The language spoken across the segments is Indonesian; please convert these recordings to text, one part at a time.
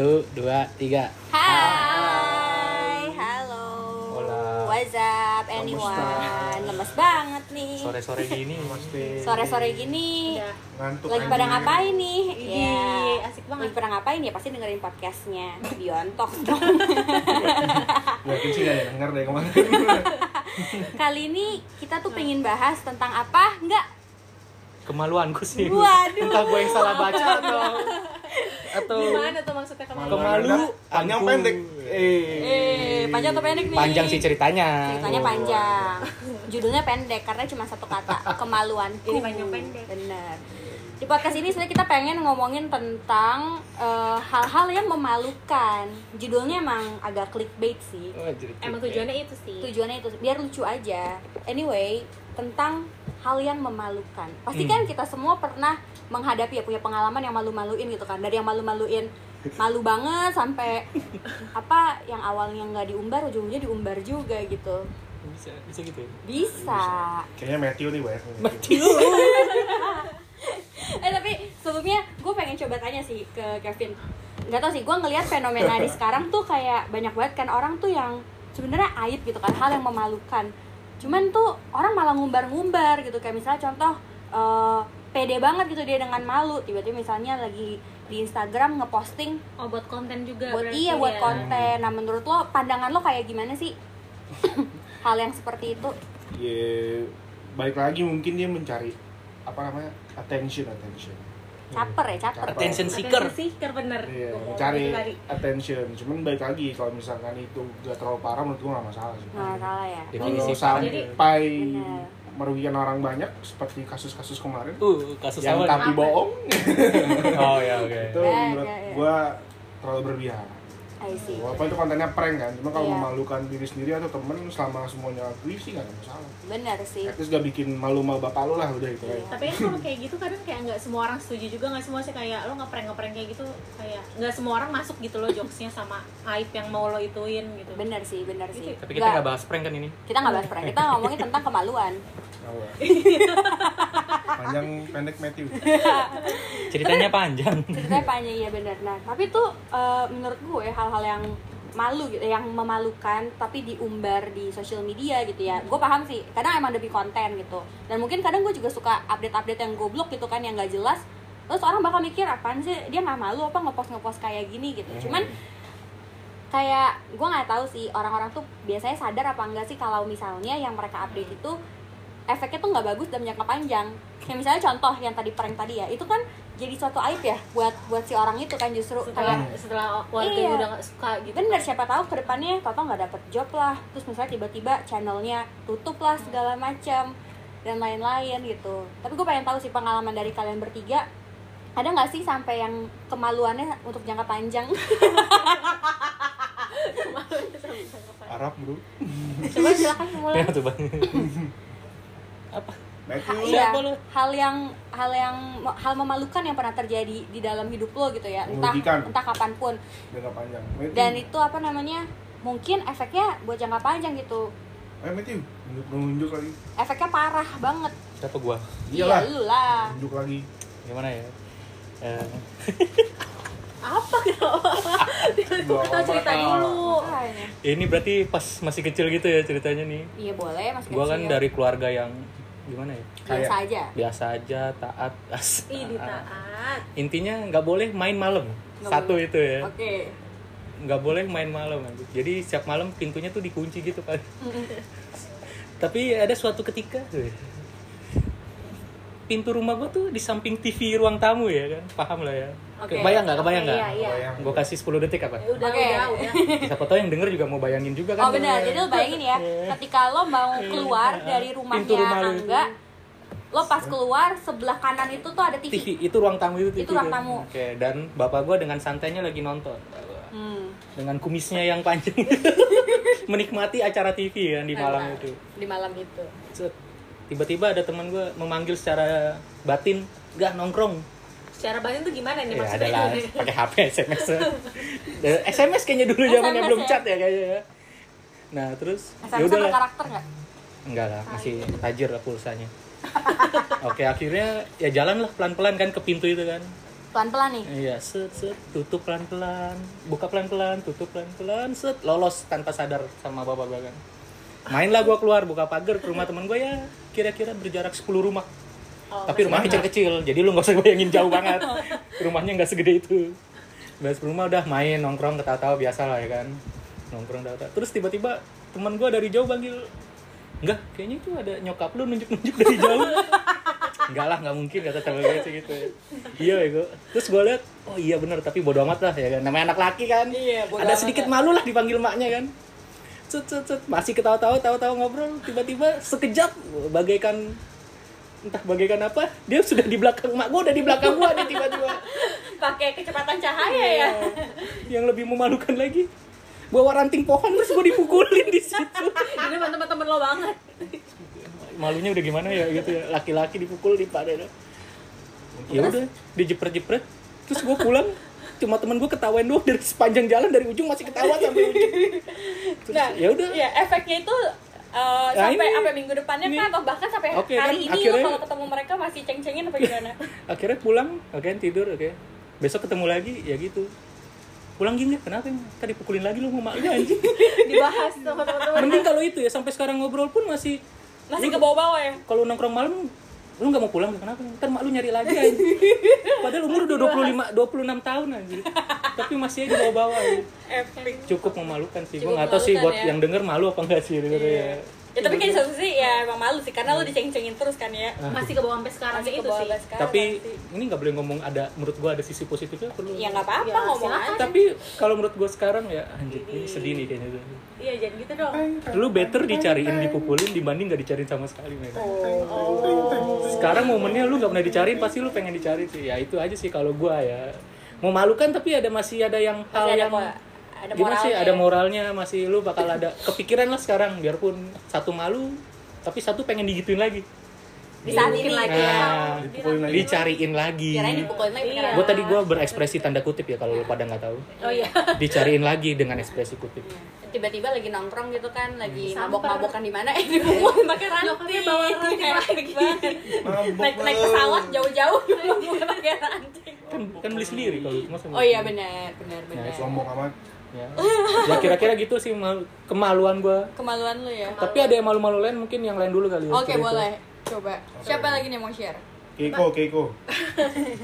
Satu, dua, tiga. Hai, halo. Hola. What's up, anyone? Lemes banget nih. Sore-sore gini. Sore-sore gini. Udah. ngantuk Lagi pada ngapain nih? Ih, asik banget. Lagi pada ngapain ya? Pasti dengerin podcastnya Biontok dong. yakin sih gak ada denger deh kemarin Kali ini kita tuh pengen bahas tentang apa? Enggak. Kemaluanku sih. Waduh. Entah gue yang salah baca atau atau Gimana tuh maksudnya kemarin? Kemalu. panjang pendek eh Eh, panjang atau pendek nih? panjang sih ceritanya. Ceritanya Oh. panjang. Judulnya pendek karena cuma satu kata, kemaluanku. Ini panjang pendek. Bener. Di podcast ini sebenarnya kita pengen ngomongin tentang eh, hal-hal yang memalukan. Judulnya emang agak clickbait sih. Oh, jadi Emang tujuannya itu sih. Tujuannya itu biar lucu aja. Anyway, tentang hal yang memalukan. Pasti Hmm. kan kita semua pernah menghadapi ya punya pengalaman yang malu-maluin gitu kan. Dari yang malu-maluin malu banget sampai apa yang awalnya nggak diumbar ujung-ujungnya diumbar juga gitu. bisa bisa gitu. ya? Bisa. kayaknya Matthew nih banyak eh tapi sebelumnya gue pengen coba tanya sih ke Kevin. Gak tau sih, gue ngelihat fenomena di sekarang tuh kayak banyak banget kan orang tuh yang sebenarnya aib gitu kan, hal yang memalukan. Cuman tuh orang malah ngumbar-ngumbar gitu kayak misalnya contoh eh, pede banget gitu dia dengan malu. Tiba-tiba misalnya lagi di Instagram ngeposting Oh buat konten juga. buat berarti iya buat ya. konten. Nah menurut lo pandangan lo kayak gimana sih hal yang seperti itu? ya balik lagi mungkin dia mencari apa namanya attention attention Caper ya caper. Caper. Attention Attention seeker. seeker bener. Iya, mau mencari attention cuman balik lagi kalau misalkan itu gak terlalu parah menurut gua gak masalah sih Nggak salah ya. Kalau sampai Benar. Merugikan orang banyak seperti kasus-kasus kemarin Uh, kasus yang apa? tapi bohong Oh ya oke. itu Ya, menurut ya, ya. gua terlalu berlebihan walaupun itu kontennya prank kan cuma kalau Iya. memalukan diri sendiri atau temen selama semuanya agree sih gak ada masalah Benar sih. least gak bikin malu sama bapak lu lah udah itu aja Tapi kan kalau kayak gitu kadang kayak nggak semua orang setuju juga nggak semua sih kayak lo ngeprank ngeprank kayak gitu kayak nggak semua orang masuk gitu loh jokesnya sama aib yang mau lo ituin gitu. Benar sih, benar sih. Tapi kita nggak bahas prank kan ini. kita nggak bahas prank, kita ngomongin tentang kemaluan. Tahu ya? panjang pendek Matthew Ceritanya panjang. Ceritanya panjang iya benar. Nah, tapi tuh eh, menurut gue hal-hal yang malu gitu, yang memalukan tapi diumbar di sosial media gitu ya. Gue paham sih, kadang emang demi konten gitu. Dan mungkin kadang gue juga suka update-update yang goblok gitu kan yang gak jelas. Terus orang bakal mikir apaan sih dia nggak malu apa ngepost ngepost kayak gini gitu. Cuman kayak gue nggak tahu sih orang-orang tuh biasanya sadar apa enggak sih kalau misalnya yang mereka update itu efeknya tuh nggak bagus dalam jangka panjang kayak misalnya contoh yang tadi prank tadi ya itu kan jadi suatu aib ya buat buat si orang itu kan justru Setelah kayak setelah warganya Iya. udah nggak suka gitu. bener siapa tahu ke depannya Toto nggak dapet job lah terus misalnya tiba-tiba channelnya tutup lah segala macam dan lain-lain gitu tapi gue pengen tahu sih pengalaman dari kalian bertiga ada nggak sih sampai yang kemaluannya untuk jangka panjang Arab bro Coba silakan mulai. Ya tuh. Apa? Matthew Iya, hal yang hal yang hal memalukan yang pernah terjadi di dalam hidup lo gitu ya entah Merugikan. entah kapan pun jangka panjang Matthew dan itu apa namanya mungkin efeknya buat jangka panjang gitu eh Matthew nunjuk nunjuk lagi efeknya parah banget Siapa gua? Iyalah. iya lu lah nunjuk lagi Gimana ya? Eh, Apa kenapa? Gua Kita cerita dulu. Ini berarti pas masih kecil gitu ya ceritanya nih. iya boleh mas Gua kan dari keluarga yang gimana ya? biasa aja Biasa aja, taat, as. Ih ditaat. Intinya nggak boleh main malam. Satu boleh. itu ya. oke nggak boleh main malam jadi setiap malam pintunya tuh dikunci gitu kan tapi ada suatu ketika tuh ya, pintu rumah gua tuh di samping TV ruang tamu ya kan paham lah ya Oke. kebayang nggak kebayang nggak Iya iya. Bayang. gue kasih 10 detik apa Ya Udah Oke. udah udah. siapa tahu yang denger juga mau bayangin juga kan oh benar jadi lo bayangin ya ketika lo mau keluar dari Pintu rumahnya rumah lu. Angga lo pas keluar sebelah kanan itu tuh ada TV, TV itu ruang tamu itu TV Itu ruang tamu. oke dan bapak gua dengan santainya lagi nonton Hmm, dengan kumisnya yang panjang menikmati acara TV kan di malam itu di malam itu Set. Tiba-tiba ada teman gue memanggil secara batin gak nongkrong. Secara batin tuh gimana nih ya maksudnya? adalah pakai HP SMS SMS kayaknya dulu zamannya belum ya? chat ya kayaknya ya. Nah terus ya udah lah berkarakter nggak? Enggak lah masih tajir lah pulsanya. Oke akhirnya ya jalan lah pelan-pelan kan ke pintu itu kan. Pelan-pelan nih? Iya, set set tutup pelan-pelan, buka pelan-pelan, tutup pelan-pelan, set lolos tanpa sadar sama bapak gue kan. Mainlah gue keluar buka pagar ke rumah teman gue ya kira-kira berjarak 10 rumah. Oh, Tapi rumah kecil-kecil, jadi lu nggak usah bayangin jauh banget. Rumahnya nggak segede itu. Beres rumah udah main nongkrong ketawa-tawa biasa lah ya kan. Nongkrong ketawa Terus tiba-tiba teman gue dari jauh panggil, enggak kayaknya itu ada nyokap lu nunjuk-nunjuk dari jauh. Enggak lah, nggak mungkin kata temen gue sih gitu ya. Iya ya gue. Terus gue liat, oh iya bener, tapi bodo amat lah ya kan. Namanya anak laki kan. Iya, Ada sedikit malu lah dipanggil maknya kan. Cet, cet, cet. Masih ketawa-tawa, tawa-tawa ngobrol. Tiba-tiba sekejap, bagaikan entah bagaikan apa dia sudah di belakang mak gue udah di belakang gue nih tiba-tiba. Pakai kecepatan cahaya ya? Iya. yang lebih memalukan lagi. Bawa ranting pohon terus gue dipukulin di situ. Ini teman-teman lo banget. Malunya udah gimana ya gitu ya? Laki-laki dipukul di pada ya udah dijepret-jepret. Terus gue pulang cuma temen gue ketawain doang dari sepanjang jalan dari ujung masih ketawa sampai ujung. Terus Nah, ya udah. ya efeknya itu uh, Nah, sampai ini- sampai minggu depannya ini- kan atau bahkan sampai Oke, kan, hari ini akhirnya- kalau ketemu mereka masih ceng-cengin apa gimana? akhirnya pulang oke tidur oke. Besok ketemu lagi ya gitu. Pulang gini kenapa tadi pukulin lagi lu mau maknya anjing. Dibahas sama teman-teman. Mending kalau itu ya sampai sekarang ngobrol pun masih Masih ke bawah-bawah ya? kalau nongkrong malam lu nggak mau pulang kenapa? Ntar mak lu nyari lagi anjing. Padahal umur udah 25 26 tahun anjing. Tapi masih aja bawa-bawa ya. Cukup memalukan sih gue nggak tahu sih buat ya. yang denger malu apa enggak sih denger ya Ya tapi kan di satu sisi ya emang malu sih karena lo diceng-cengin terus kan ya. masih ke bawah sampai sekarang Masih itu ke bawah sih sampai sekarang tapi sih. ini nggak boleh ngomong ada menurut gua ada sisi positifnya perlu ya nggak apa-apa Ya, ngomong silakan. aja. tapi kalau menurut gua sekarang ya anjir ini sedih nih kayaknya tuh. iya jangan gitu dong lu better dicariin dipukulin dibanding nggak dicariin sama sekali men Oh. sekarang momennya lu nggak pernah dicariin pasti lu pengen dicari sih ya itu aja sih kalau gua ya memalukan tapi ada masih ada yang hal Masih ada yang ada gimana sih moralnya. ada ya. moralnya masih lu bakal ada kepikiran lah sekarang biarpun satu malu tapi satu pengen digituin lagi. Di saat ini Dipukulin lagi ya. nah Dipukulin lagi. dicariin lagi. Dipukulin lagi Iya. beneran. gue tadi gue berekspresi tanda kutip ya kalau lu pada nggak tahu. Oh iya. Dicariin lagi dengan ekspresi kutip. Tiba-tiba lagi nongkrong gitu kan lagi mabok-mabokan di mana? Eh dipukulin pakai ranting. Nyokapnya bawa banget. Mabok naik naik pesawat jauh-jauh. Dipukulin pakai ranting. Kan kan beli sendiri kalau oh iya benar benar benar. Sombong amat. Ya, ya kira-kira gitu sih mal- kemaluan gue kemaluan lu ya? Tapi ada yang malu-malu lain mungkin yang lain dulu kali ya oke cerita. boleh. Coba. Siapa lagi nih mau share? Keiko, Keiko.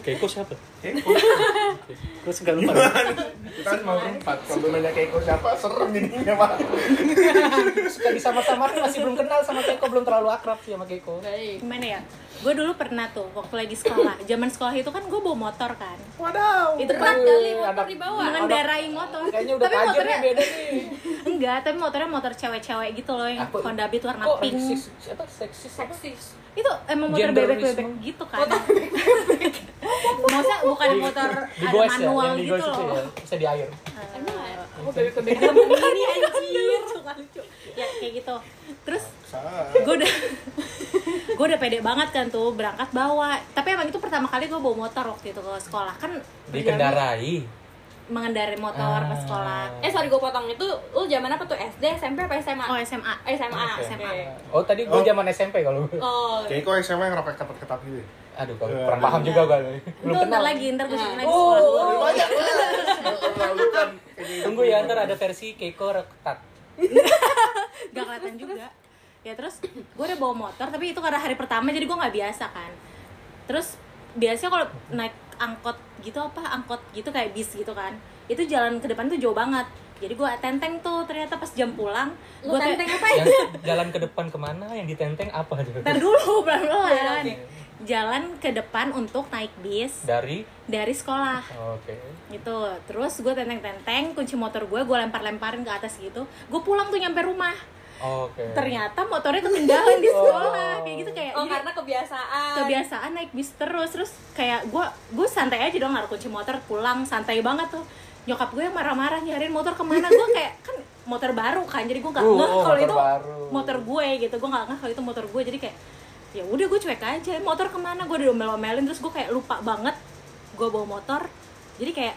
Keiko siapa Keiko. terus gak lupa. Kita kan mau berempat. Kalau nanya Keiko siapa, serem jadinya, Pak. suka disama-sama masih belum kenal sama Keiko belum terlalu akrab sih sama Keiko. Baik. Gimana ya? Gue dulu pernah tuh waktu lagi sekolah. Zaman sekolah itu kan gue bawa motor kan. Wadaw itu berat kali motor anak- dibawa. mengendarai motor. kayaknya udah tapi motornya beda nih. Enggak tapi motornya motor cewek-cewek gitu loh yang Apa? Honda Beat warna kok pink. seksis apa seksis apa? Seksis itu emang motor bebek-bebek gitu kan maksudnya bukan motor di ada ya manual di gitu loh. ya. Bisa di air. Oh bebek-bebek ini anjir. Suka lucu. Ya kayak gitu. Terus gue udah gue udah pede banget kan tuh berangkat bawa. Tapi emang itu pertama kali gue bawa motor waktu itu ke sekolah. Kan dikendarai. mengendarai motor ke Ah. sekolah. Eh sorry gue potong. Itu lu zaman apa tuh? SD SMP apa SMA oh SMA Eh, SMA. SMA. oh tadi gue Oh. zaman SMP kalau oh. Keiko SMA yang rokok ketat-ketat gitu. ya? Aduh kalau Ya. kurang paham juga gue belum kenal lagi ntar gue Nah. lagi. Sekolah. dulu Banyak banget. tunggu ya ntar ada versi Keiko reketat. Gak kelihatan juga. Ya terus gue udah bawa motor tapi itu karena hari pertama jadi gue nggak biasa kan. Terus biasanya kalau naik angkot gitu apa angkot gitu kayak bis gitu kan itu jalan ke depan tuh jauh banget. Jadi gue tenteng tuh ternyata pas jam pulang lu gue tenteng apa yang jalan ke depan ke mana yang ditenteng apa? Aja Ntar dulu pelan pelan Oke. Jalan ke depan untuk naik bis dari? Dari sekolah. Oke. Gitu. Terus gue tenteng tenteng kunci motor gue gue lempar lemparin ke atas gitu. Gue pulang tuh nyampe rumah. Oke. Ternyata motornya ketinggalan di sekolah. Oh. kayak gitu kayak oh jadi karena kebiasaan. kebiasaan naik bis terus. Terus kayak gue gue santai aja dong naruh kunci motor pulang. Santai banget tuh. Nyokap gue yang marah-marah nyariin motor ke mana. Gue kayak kan motor baru kan jadi gue nggak Uh, ngeh oh, kalau motor itu baru. motor gue gitu. Gue nggak ngeh kalau itu motor gue. Jadi kayak ya udah gue cuek aja. Motor ke mana? Gue udah omel-omelin terus gue kayak lupa banget gue bawa motor. Jadi kayak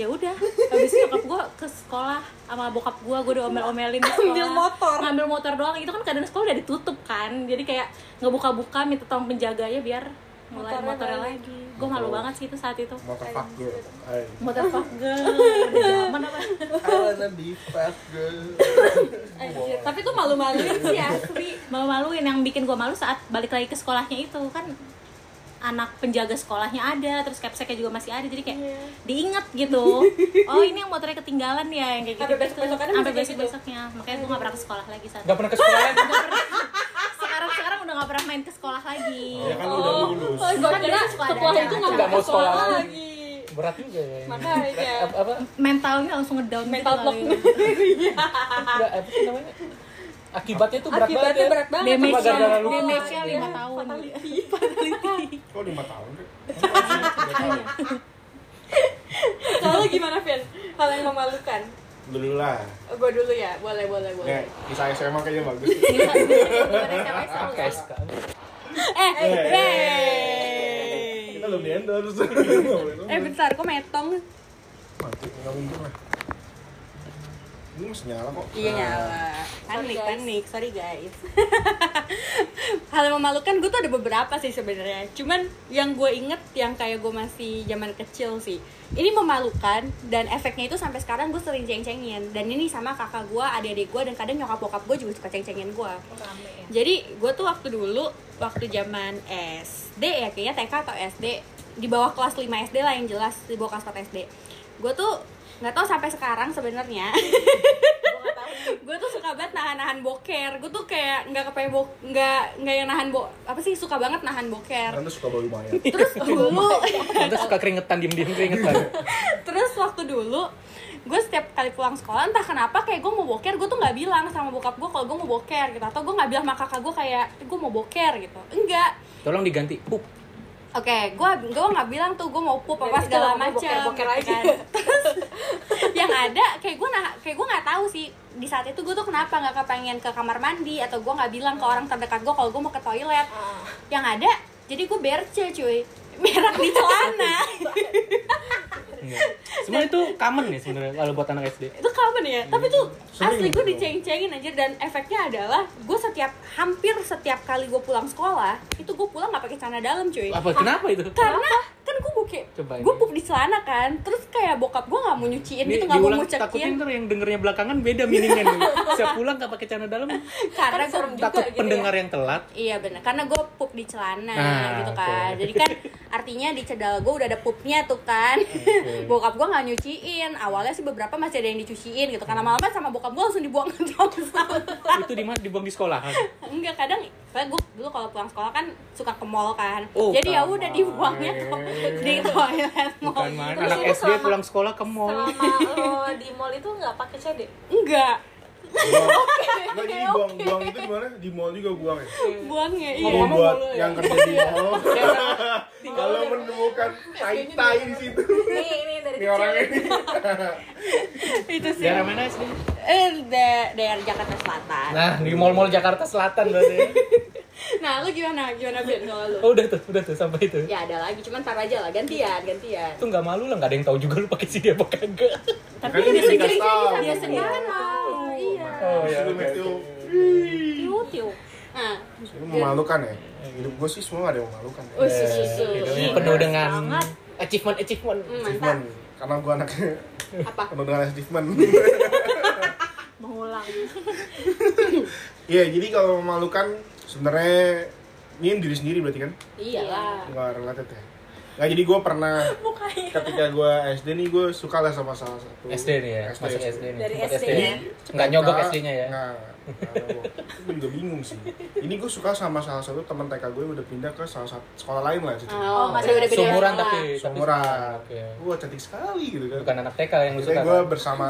ya udah. Habis itu nyokap gue ke sekolah sama bokap gue gue udah omel-omelin di sekolah. Ambil motor. ngambil motor doang. Itu kan keadaan sekolah udah ditutup kan. Jadi kayak ngebuka-buka minta tolong penjaganya biar mulai Motornya lagi gue malu banget sih itu saat itu. Motor fuck girl. Ay. motor fuck girl zaman apa? I wanna be fuck girl. Tapi tuh malu-maluin sih asli. malu-maluin. Yang bikin gue malu saat balik lagi ke sekolahnya itu kan anak penjaga sekolahnya ada terus capseknya juga masih ada jadi kayak Iya. diingat gitu. Oh ini yang motornya ketinggalan ya yang kayak gitu Sampai besok besoknya makanya gue gak pernah ke sekolah lagi saat Gak pernah ke sekolah udah gak pernah main ke sekolah lagi ya kan udah lulus Oh, gue Kan kira setelah itu nggak Nggak mau sekolah lagi. lagi. Berat juga ya. Makanya. Apa, apa, mentalnya langsung ngedown Mental gitu block. kali. enggak, apa sih namanya? Akibatnya tuh berat Akibatnya banget ya. berat banget. Damage-nya damage-nya Oh, lima iya. tahun Fatality. kok lima tahun kan Kalau gimana, Vin? Hal yang memalukan. Dulu lah Gue dulu ya, boleh, boleh, boleh. ya kisah SMA kayaknya bagus. KSK. Eh, eh, kita belum di endorse. Eh bentar, kok metong? mati nggak mungkin lah ini masih nyala kok Iya Nah, nyala. Panik, guys. panik. Sorry guys. Hal yang memalukan gue tuh ada beberapa sih sebenarnya. Cuman yang gue inget yang kayak gue masih zaman kecil sih. Ini memalukan dan efeknya itu sampai sekarang gue sering ceng-cengin. Dan ini sama kakak gue, adik-adik gue dan kadang nyokap bokap gue juga suka ceng-cengin gue. Rame ya. Jadi gue tuh waktu dulu waktu zaman SD ya kayaknya TK atau SD di bawah kelas 5 SD lah yang jelas di bawah kelas 4 SD. Gue tuh nggak tahu sampai sekarang sebenarnya. gue tuh suka banget nahan-nahan boker. Gue tuh kayak nggak kepengen bok nggak nggak yang nahan bo apa sih suka banget nahan boker. Karena suka bau mayat Terus dulu Kita suka keringetan, diem-diem keringetan. terus waktu dulu gue setiap kali pulang sekolah entah kenapa kayak gue mau boker gue tuh nggak bilang sama bokap gue kalau gue mau boker gitu atau gue nggak bilang sama kakak gue kayak gue mau boker gitu enggak Tolong diganti. Pup. Oke, gue gue nggak bilang tuh gue mau pup apa Berarti segala macam. boker-boker aja. Terus yang ada kayak gue nah kayak gue nggak tahu sih di saat itu gue tuh kenapa nggak kepengen ke kamar mandi atau gue nggak bilang ke orang terdekat gue kalau gue mau ke toilet. Yang ada jadi gue berce cuy berak di celana Enggak. Sebenarnya itu common ya sebenarnya kalau buat anak SD. itu kapan ya tapi tuh Sering asli gue gitu. diceng-cengin aja dan efeknya adalah gue setiap hampir setiap kali gue pulang sekolah itu gue pulang nggak pakai celana dalam cuy Apa kenapa itu? karena kan gue Coba ini. gue pup di celana kan. Terus kayak bokap gue nggak mau nyuciin Ini gitu nggak mau ngucekin. takutnya ntar yang dengernya belakangan beda meaningnya nih. Siap pulang gak pakai celana dalam, karena gue serem juga takut gitu pendengar yang telat. iya benar karena gue pup di celana Ah, gitu kan. Jadi kan artinya di cedal gue udah ada pupnya tuh kan. Bokap gue nggak nyuciin. Awalnya sih beberapa masih ada yang dicuciin gitu karena lama-lama sama bokap gue langsung dibuang ke tong sampah Itu di mana? Dibuang di sekolahan. enggak kadang saya gue dulu kalau pulang sekolah kan suka ke mall kan. Oh, jadi ya udah dibuangnya ke di toilet mall Bukan main Terus anak SD selama- pulang sekolah ke mall. Selama lo di mall itu nggak pakai CD? enggak. Nggak jadi buang buang itu gimana? Di mall juga buang ya? Iya. Ini Ngomong-ngomong buat mulu ya. yang kerja di mall. Kalau menemukan tai tai di situ. Nih, ini dari ini orang ini. Itu sih. Daerah mana SD? eh da- daerah Jakarta Selatan. Nah, di mall-mall Jakarta Selatan berarti. nah lu gimana? Gimana Ben kalau lu? Oh, udah tuh, udah tuh sampai itu. ya ada lagi cuman tar aja lah gantian gantian. Itu nggak malu lah, nggak ada yang tahu juga lu pakai CD apa kagak. tapi Kan ini dia sendiri dia sendiri kan mau iya. Oh ya. Sebelum itu tiu tiu nah. Memalukan ya? Hidup gue sih semua gak ada yang memalukan. Ya. oh su su su Hidupnya Ih, penuh dengan achievement achievement. Hmm, achievement. Karena gue anaknya apa? penuh dengan achievement. Mengulang. Iya, jadi kalau memalukan sebenarnya ini diri sendiri berarti kan? iyalah Nggak related ya? Nggak, jadi gue pernah ketika gue SD nih gue suka lah sama salah satu SD nih ya, masuk SD nih. Dari SD nih. ya? Nggak nyogok SD-nya ya. Nggak, nggak nyogok. Gue juga bingung sih Ini gue suka sama salah satu teman TK gue udah pindah ke salah satu sekolah lain lah situ oh, masih udah beda Seumuran sekolah. tapi Seumuran Oke. Wah cantik sekali gitu kan Bukan anak TK yang lu Jadi suka. gue kan? bersama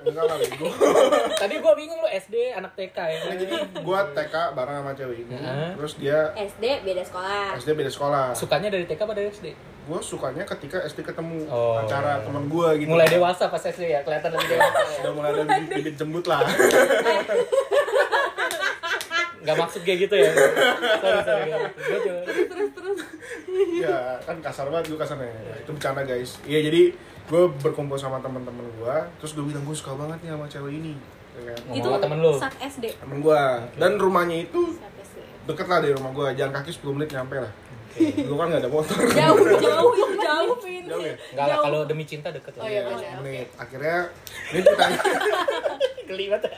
Enggak lah gue Tadi gua bingung lu SD anak TK ya. Jadi gue TK bareng sama cewek ini. Terus dia SD beda sekolah SD beda sekolah Sukanya dari TK apa dari SD? Gue sukanya ketika SD ketemu Oh. acara temen gue gitu Mulai dewasa pas SD ya, kelihatan lebih dewasa. ya. udah mulai ada bibit, bibit jembut lah Nggak maksud kayak gitu ya. Sorry, sorry. Juga. ya kan kasar banget gue kasarnya itu bercanda guys iya jadi gue berkumpul sama teman-teman gue terus gue bilang gue suka banget nih sama cewek ini ya kan? Ngomong itu sama temen lu. saat SD temen gue dan rumahnya itu deket lah dari rumah gue jalan kaki 10 menit nyampe lah Dulu kan nggak ada motor. jauh jauh jauh Vin Jauh ya? Enggak lah kalau demi cinta deket Oh iya, benar. menit. Akhirnya ini ceritanya. Geli banget.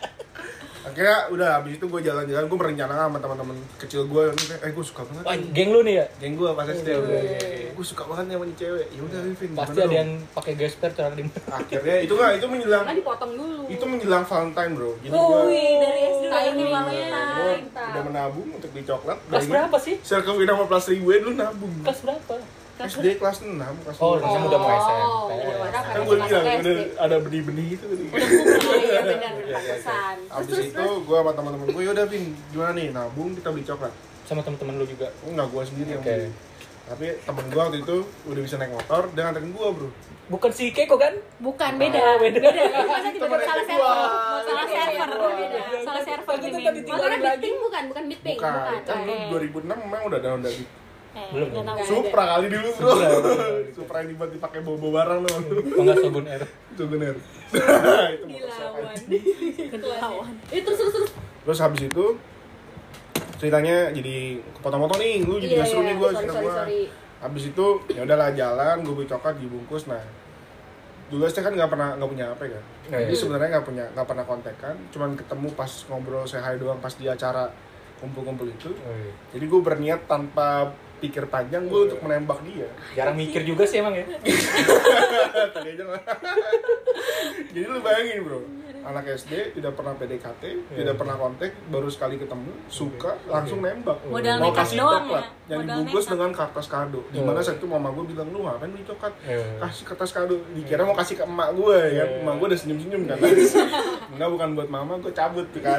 Akhirnya udah habis itu gue jalan-jalan gue merencanakan sama teman-teman kecil gue eh gue suka banget Wah, nih. geng lu nih ya? geng gue pas SD Iya. gue suka banget nih sama nih cewek ya udah Vin Pasti ada dong? yang pakai gesper cara di akhirnya itu nggak itu menjelang kan dipotong dulu itu menjelang Valentine bro jadi gue dari SD ini gue udah menabung untuk beli coklat Kelas berapa sih? circle Wina sama plus ribu dulu nabung Kelas berapa? SD kelas 6 kelas Oh, 6 kelas udah mau SMP. Oh, udah kan gue bilang udah SD. ada benih-benih itu tadi. Oh iya benar pantesan Abis itu gue sama teman-teman gue yaudah Vin gimana nih? Nabung kita beli coklat. Sama temen-temen lu juga. enggak gue sendiri yang Oke. beli. Tapi temen gue waktu itu udah bisa naik motor dia nganterin gue bro. Bukan si Keko kan? bukan beda. Oh, beda. beda. Masa tiba-tiba salah server? Salah Beda, server? Beda. salah server ini tadi Tinggalin Bitpink bukan? Bukan Bitpink bukan. bukan. Kan Oh, lu iya. 2006 memang udah down dari Eh, Belum, tahu. Supra kali dulu bro Supra. Supra yang dibuat dipakai bobo barang loh Kok nggak Shogun R? itu bener itu motor dilawan Ketahuan. itu terus terus terus terus habis itu ceritanya jadi kepotong-potong nih lu jadi Iya, nggak seru iya. nih gue Sorry, cerita sorry, gue sorry. habis itu ya udahlah jalan gue beli coklat dibungkus nah dulu saya kan nggak pernah nggak punya apa kan Iya, jadi iya. sebenarnya nggak punya nggak pernah kontak kan cuman ketemu pas ngobrol saya hai doang pas di acara kumpul-kumpul itu Oh, iya. jadi gue berniat tanpa pikir panjang gue untuk menembak dia. Jarang mikir juga sih emang ya. tadi aja lah. Jadi lu bayangin bro. Anak SD tidak pernah PDKT Iya. tidak pernah kontak baru sekali ketemu suka langsung nembak. Modal mau kasih doang coklat. ya? yang Modal dibungkus dengan kertas kado. Di mana Oh. saat itu mama gue bilang lu ngapain beli coklat? Iya. kasih kertas kado. Dikira mau kasih ke emak gue ya. Iya. emak gue udah senyum senyum kan. Enggak bukan buat mama gue cabut tuh kan.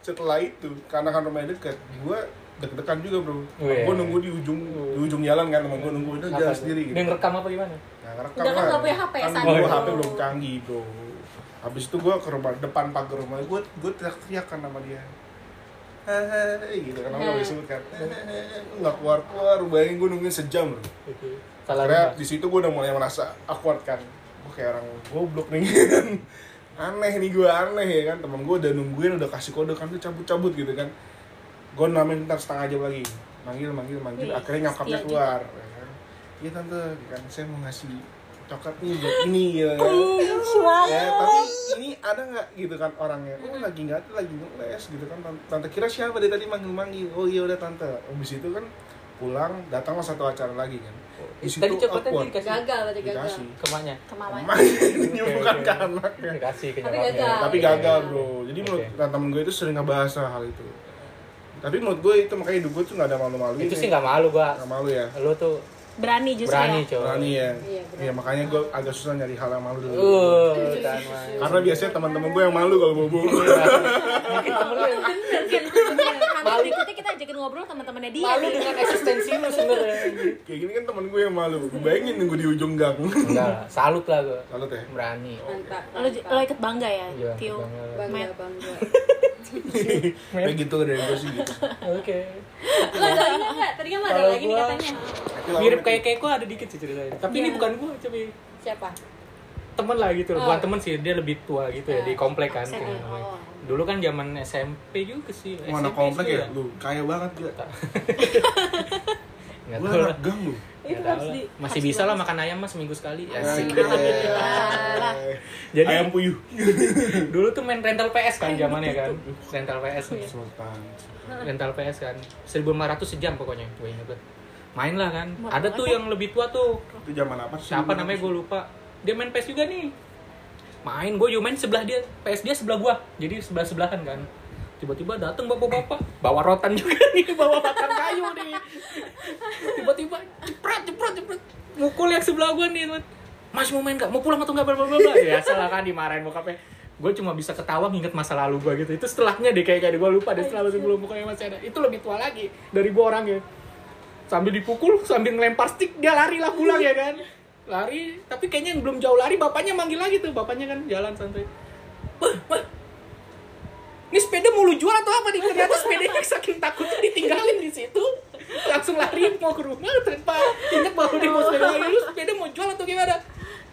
Setelah itu karena kan rumahnya deket gue deg-degan juga bro. Oh, iya. gue nunggu di ujung di ujung jalan kan temen gue nunggu Apa jalan tuh? sendiri gitu. Dia ngerekam apa gimana? Nah, ngerekam Udah kan nggak punya HP ya, kan gue itu? HP belum canggih bro. Habis itu gue ke rumah depan pagar rumah gue gue teriak-teriak kan sama dia. Hehehe gitu kan namanya gue sebut kan. Hehehe, nggak keluar keluar bayangin gue nungguin sejam bro. Rumah. di situ gue udah mulai merasa awkward kan. Gue kayak orang goblok nih aneh nih gue aneh ya kan. Temen gue udah nungguin udah kasih kode kan dia cabut-cabut gitu kan gue namain ntar setengah jam lagi. Manggil manggil manggil. Wih, akhirnya nyokapnya setia keluar ya kan? Iya tante. Kan? Saya mau ngasih coklat nih buat ini gitu kan ya tapi ini ada nggak gitu kan orangnya? Oh lagi nggak ada lagi ngeles gitu kan. Tante, tante kira siapa dari tadi manggil manggil oh iya udah tante. Habis itu kan pulang datanglah satu acara lagi kan? Di situ Tadi coklatnya dikasih? Gagal berarti gagal. Dikasih kemanya? ke mamanya. Emang ini bukan ke anaknya. Dikasih ke Tapi gagal. tapi gagal bro. Jadi menurut temen gue itu sering ngebahas hal itu tapi menurut gue itu makanya hidup gue tuh gak ada malu-malu Itu sih nggak malu gua. Nggak malu ya. Lu tuh berani justru berani ya? coy. berani ya. Iya, berani. ya makanya gue agak susah nyari hal yang malu dulu. Uh, karena biasanya teman-teman gue yang malu kalau bobo. Mungkin temen lu yang Nanti berikutnya kita ajakin ngobrol teman-temannya dia. Malu dengan eksistensi lu sebenarnya. kayak gini kan temen gue yang malu. Bayangin nunggu di ujung gang. Enggak, salut lah gua. salut ya. Berani. mantap lo, lo ikut bangga ya Iya, Tio? bangga. bangga kayak gitu dari gue sih gitu Oke. lo lagi nggak tadi kan ada lagi nih gua- katanya Mirip kayak Keko ada dikit sih ceritanya. Tapi ini Iya. bukan gua, coba siapa temen lah gitu loh. Oh. Bukan temen sih, dia lebih tua gitu ya di komplek kan. Kayak. Oh. Dulu kan zaman SMP juga sih. mana komplek sih ya lu kaya banget gak gue lah. anak gang lu Itu harus lah. di- Masih harus bisa lah makan ayam mas seminggu sekali. Iya. Alhamdulillah. Jadi ayam puyuh. Dulu tuh main rental PS kan zamannya kan. Rental PS nih. sultan. Rental PS kan. 1500 sejam pokoknya gue inget banget main lah kan. Ada tuh ya. yang lebih tua tuh. Itu zaman apa sih? Siapa namanya? Gue lupa. Dia main PS juga nih. Main gue juga main sebelah dia. PS dia sebelah gua. Jadi sebelah sebelahan kan tiba-tiba datang bapak-bapak. Bawa rotan juga nih bawa batang kayu nih. Tiba-tiba jepret jepret jepret. Mukul yang sebelah gua nih mas mau main gak mau pulang atau nggak? Bla bla bla bla. Ya salah kan dimarahin bokapnya. Gue cuma bisa ketawa nginget masa lalu gue gitu. Itu setelahnya deh kayak kayak gue lupa deh setelah sebelum mukanya masih ada. Itu lebih tua lagi dari gue orangnya sambil dipukul sambil ngelempar stick dia lari lah pulang ya kan. Lari tapi kayaknya yang belum jauh lari bapaknya manggil lagi tuh. Bapaknya kan jalan santai. Wah wah ini sepeda mau lu jual atau apa nih? Ternyata sepedanya saking takutnya ditinggalin di situ. Langsung lari mau ke rumah tanpa ingat bahwa dia mau sepeda lagi. Lu sepeda mau jual atau gimana?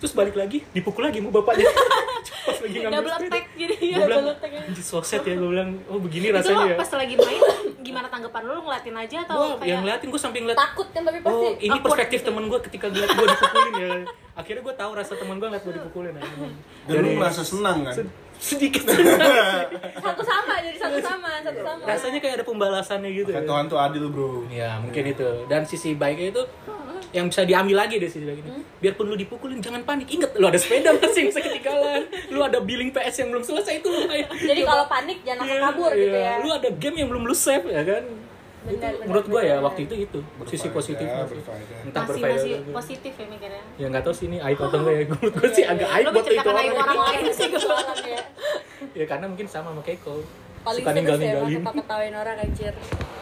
Terus balik lagi dipukul lagi sama bapaknya. Pas lagi ngambil double attack gitu ya so sad ya gue bilang. Oh begini itu rasanya ya. pas lagi main gimana tanggapan lu Lu ngeliatin aja atau gue kayak yang ngeliatin gue sampai ngeliat takut kan tapi pasti oh ini perspektif gitu. temen gue ketika ngeliat gue dipukulin ya akhirnya gue tahu rasa temen gue ngeliat gue dipukulin ya. dan lu merasa senang kan sedikit satu sama jadi satu sama satu sama rasanya kayak ada pembalasannya gitu Kayak ya. Tuhan tuh adil bro Ya mungkin itu dan sisi baiknya itu yang bisa diambil lagi dari sisi baik ini. Biarpun lu dipukulin jangan panik. Ingat lu ada sepeda masih bisa ketinggalan. Lu ada billing PS yang belum selesai itu lu kayak. jadi kalau panik jangan langsung Iya, kabur gitu iya. ya Lu ada game yang belum lu save ya kan. Benar, itu, benar, menurut gua ya waktu itu itu sisi Berfaedah, sih. berfaedah. Entah masih berfaedah. masih atau enggak. positif ya mikirnya Ya nggak tahu sih ini aib atau enggak ya. Menurut gua sih agak aib buat itu orang. orang lain sih gue Orang ya. Ya karena mungkin sama sama Keiko. paling Suka emang ninggal-ninggalin. ketawa ketawain orang anjir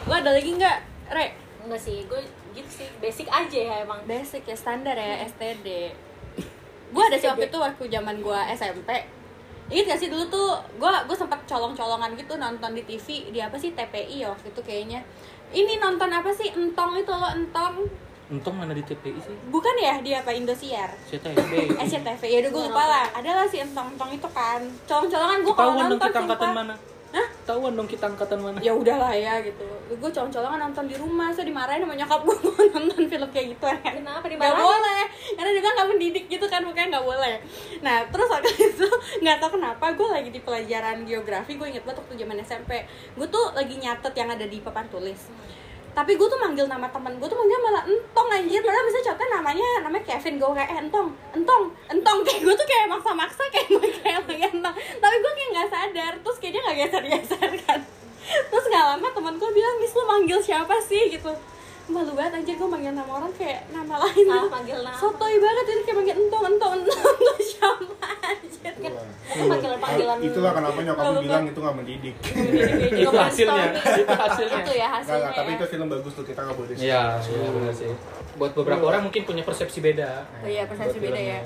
lu ada lagi nggak re enggak sih gue gitu sih basic aja ya emang. Basic ya standar ya STD gue ada sih waktu itu waktu zaman gue SMP Ingat gak sih dulu tuh gue gue sempat colong-colongan gitu nonton di TV di apa sih TPI ya waktu itu kayaknya. Ini nonton apa sih entong itu loh entong. Untung mana di TPI sih? bukan ya di apa Indosiar? CTB. SCTV ya udah gue lupa lah. Adalah si entong entong itu kan. Colong-colongan gue kalau nonton kita angkatan mana? Hah? Ketahuan dong kita angkatan mana? ya udahlah ya gitu gue colong-colongan nonton di rumah saya dimarahin sama nyokap gue nonton film kayak gitu kan Kenapa Gak dimarahin? boleh karena dia bilang gak mendidik gitu kan makanya nggak boleh nah terus waktu itu nggak tahu kenapa gue lagi di pelajaran geografi gue inget banget waktu zaman SMP gue tuh lagi nyatet yang ada di papan tulis tapi gue tuh manggil nama temen gue tuh manggil malah entong anjir. Padahal bisa contohnya namanya namanya Kevin gue kayak entong. Entong entong. Kayak gue tuh kayak maksa-maksa kayak kayak kayak entong. Tapi gue kayak nggak sadar. Terus kayak dia nggak geser-geser kan. Terus nggak lama temen gue bilang Miss lu manggil siapa sih? Gitu malu banget anjir gue manggil nama orang kayak nama lain gitu. manggil nama. sotoy banget ini kayak manggil entong entong entong lu siapa anjir Itulah. Itu panggilan-panggilan- Itulah kenapa nyokap lu bilang itu gak mendidik. itu hasilnya. Itu hasilnya. itu ya hasilnya enggak, tapi ya. itu film bagus tuh kita gak boleh Iya, iya benar sih. Buat beberapa orang mungkin punya persepsi beda. Oh iya, persepsi Buat beda ya.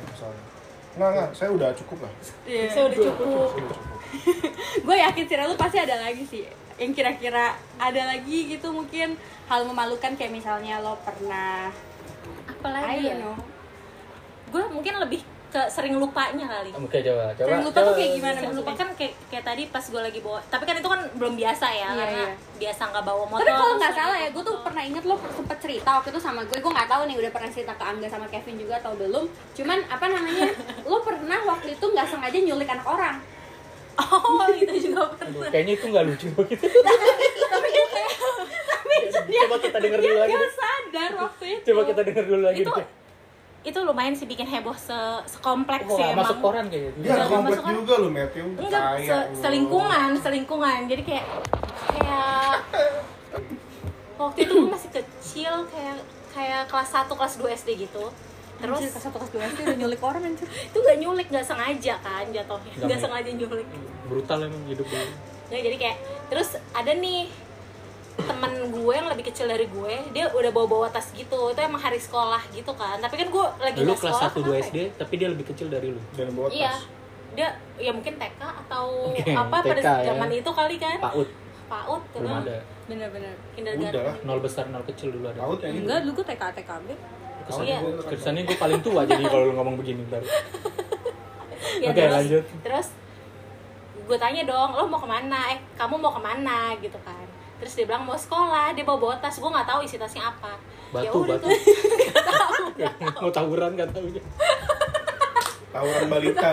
Enggak, enggak, saya udah cukup lah. Iya. saya udah cukup gue yakin sih lu pasti ada lagi sih yang kira-kira ada lagi gitu mungkin hal memalukan kayak misalnya lo pernah apa I lagi ya gue mungkin lebih ke sering lupanya kali Oke, coba, coba. Sering lupa tuh coba. kayak gimana? Sering lupa kan kayak, kayak tadi pas gue lagi bawa tapi kan itu kan belum biasa ya Iya, karena iya. biasa nggak bawa motor tapi kalau nggak salah ya gue tuh pernah inget lo sempet cerita waktu itu sama gue gue nggak tahu nih udah pernah cerita ke Angga sama Kevin juga atau belum cuman apa namanya lo pernah waktu itu nggak sengaja nyulik anak orang oh itu juga Aduh, pernah kayaknya itu nggak lucu gitu. tapi dia kayak tapi dia Coba kita denger dia dulu lagi deh. sadar waktu itu Coba kita denger dulu lagi. itu deh. itu lumayan sih bikin heboh se sekompleks Oh, sih emang masuk koran kayaknya. Dia Iya, komplek masuk juga lu, Matthew. enggak se- selingkungan selingkungan jadi kayak kayak waktu itu gue masih kecil kayak kayak kelas 1 kelas 2 SD gitu terus Anjir, kelas satu kelas dua itu udah nyulik orang anjir itu nggak nyulik nggak sengaja kan jatuhnya Nggak sengaja nyulik Brutal emang hidup gue. Nggak, jadi kayak terus ada nih temen gue yang lebih kecil dari gue dia udah bawa bawa tas gitu itu emang hari sekolah gitu kan tapi kan gue lagi Lu kelas sekolah 1 2 kenapa ya? SD, tapi dia lebih kecil dari lu. Dan bawa tas. iya dia ya mungkin TK atau Oke, apa pada TK ya. zaman itu kali kan PAUD PAUD belum kan ada. bener-bener kindergarten Udah. Nol besar, nol kecil dulu ada. Paut ya ini. enggak dulu gue TK TKB Kesannya, Iya. gua- kesannya gue paling tua jadi kalau lu ngomong begini ntar. Ya, Oke, terus, lanjut. terus gue tanya dong lo mau ke mana eh kamu mau ke mana gitu kan terus dia bilang mau sekolah dia bawa bawa tas gue nggak tahu isi tasnya apa Ya Batu, udah batu. Nggak tahu. Mau tawuran gak tau Tawuran balita.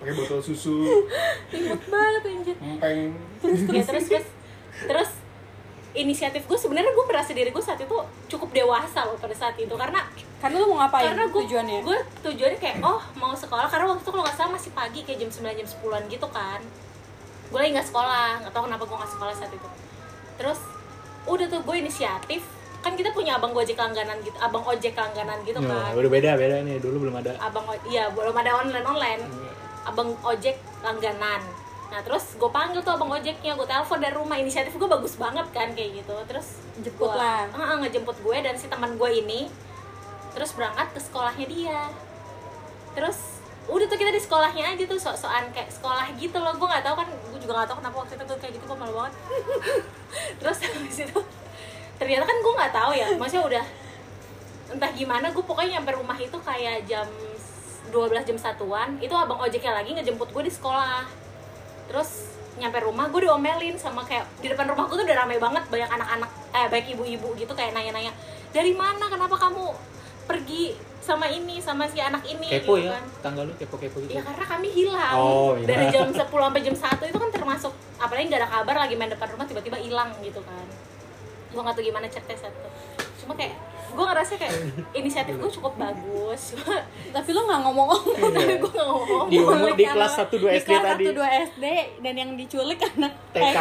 Pakai botol susu, ribet banget anjir empeng. ya terus terus terus inisiatif gue sebenarnya gue merasa diri gue saat itu cukup dewasa loh pada saat itu. Karena karena lu mau ngapain karena gue tujuannya? gue tujuannya kayak oh mau sekolah. Karena waktu itu kalau nggak salah masih pagi kayak jam 9 jam 10an gitu kan. Gue lagi nggak sekolah nggak tahu kenapa gue nggak sekolah saat itu. Terus udah tuh gue inisiatif. Kan kita punya abang gojek langganan gitu abang ojek langganan gitu Nah, kan. udah beda beda nih dulu belum ada. abang iya belum ada online online. Abang ojek langganan nah terus gue panggil tuh abang ojeknya gue telepon dari rumah. Inisiatif gue bagus banget kan kayak gitu. Terus Jemput gua- lah. Heeh, ngejemput gue dan si teman gue ini. Terus berangkat ke sekolahnya dia. Terus udah tuh kita di sekolahnya aja tuh sok-sokan kayak sekolah gitu loh. Gue nggak tahu kan gue juga nggak tahu kenapa waktu itu tuh kayak gitu gue malu banget. Terus habis itu ternyata kan gue nggak tahu ya maksudnya udah entah gimana gue pokoknya nyampe rumah itu kayak jam 12 jam satuan. Itu abang ojeknya lagi ngejemput gue di sekolah terus nyampe rumah gue diomelin sama kayak di depan rumahku tuh udah rame banget banyak anak-anak eh baik ibu-ibu gitu kayak nanya-nanya dari mana kenapa kamu pergi sama ini sama si anak ini kepo gitu ya kan tanggal lu kepo kepo gitu Ya karena kami hilang Oh, iya. dari jam 10 sampai jam 1 itu kan termasuk apalagi nggak ada kabar lagi main depan rumah tiba-tiba hilang gitu kan. Gua nggak tahu gimana chatnya satu. Cuma kayak gue ngerasa kayak inisiatif gue cukup bagus. Tapi lo nggak ngomong-ngomong tapi gue nggak ngomong. di umur di kelas sama- 1 2 di SD kelas tadi 1 2 SD dan yang diculik anak TK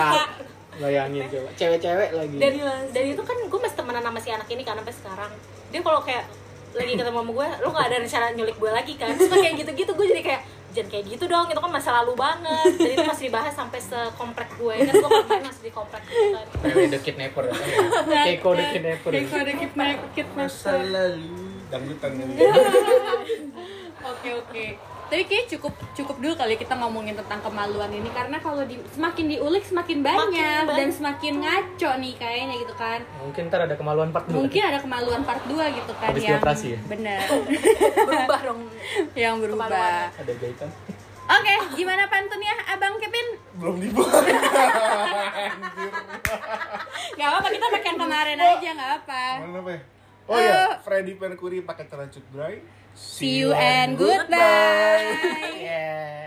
bayangin coba cewek-cewek lagi Dan dan itu kan gue masih temenan sama si anak ini kan sampai sekarang. Dia kalau kayak lagi ketemu sama gue, lo nggak ada rencana nyulik gue lagi kan? Terus kayak gitu-gitu gue jadi kayak jangan kayak gitu dong, itu kan masa lalu banget. Dan itu masih dibahas sampai sekomplek gue kan gue masih di komplek gitu kan. The kidnapper ya. Keiko the kidnapper Keiko ada kidnap masa lalu dangdutan Oke oke. Tapi kayak cukup cukup dulu kali kita ngomongin tentang kemaluan ini karena kalau di, semakin diulik semakin banyak, banyak. dan semakin ngaco nih kayaknya gitu kan. mungkin ntar ada kemaluan part 2 Mungkin ada kemaluan part 2 gitu kan Habis yang dioperasi ya? bener Berubah dong. yang berubah. Kemaluannya. ada jahitan Oke, gimana pantunnya Abang Kevin? belum dibuat Gak apa-apa, kita pakai yang kemarin aja, gak apa. Mana apa ya? Oh ya, Freddie Mercury pakai celana cut dry. See you and goodbye. yeah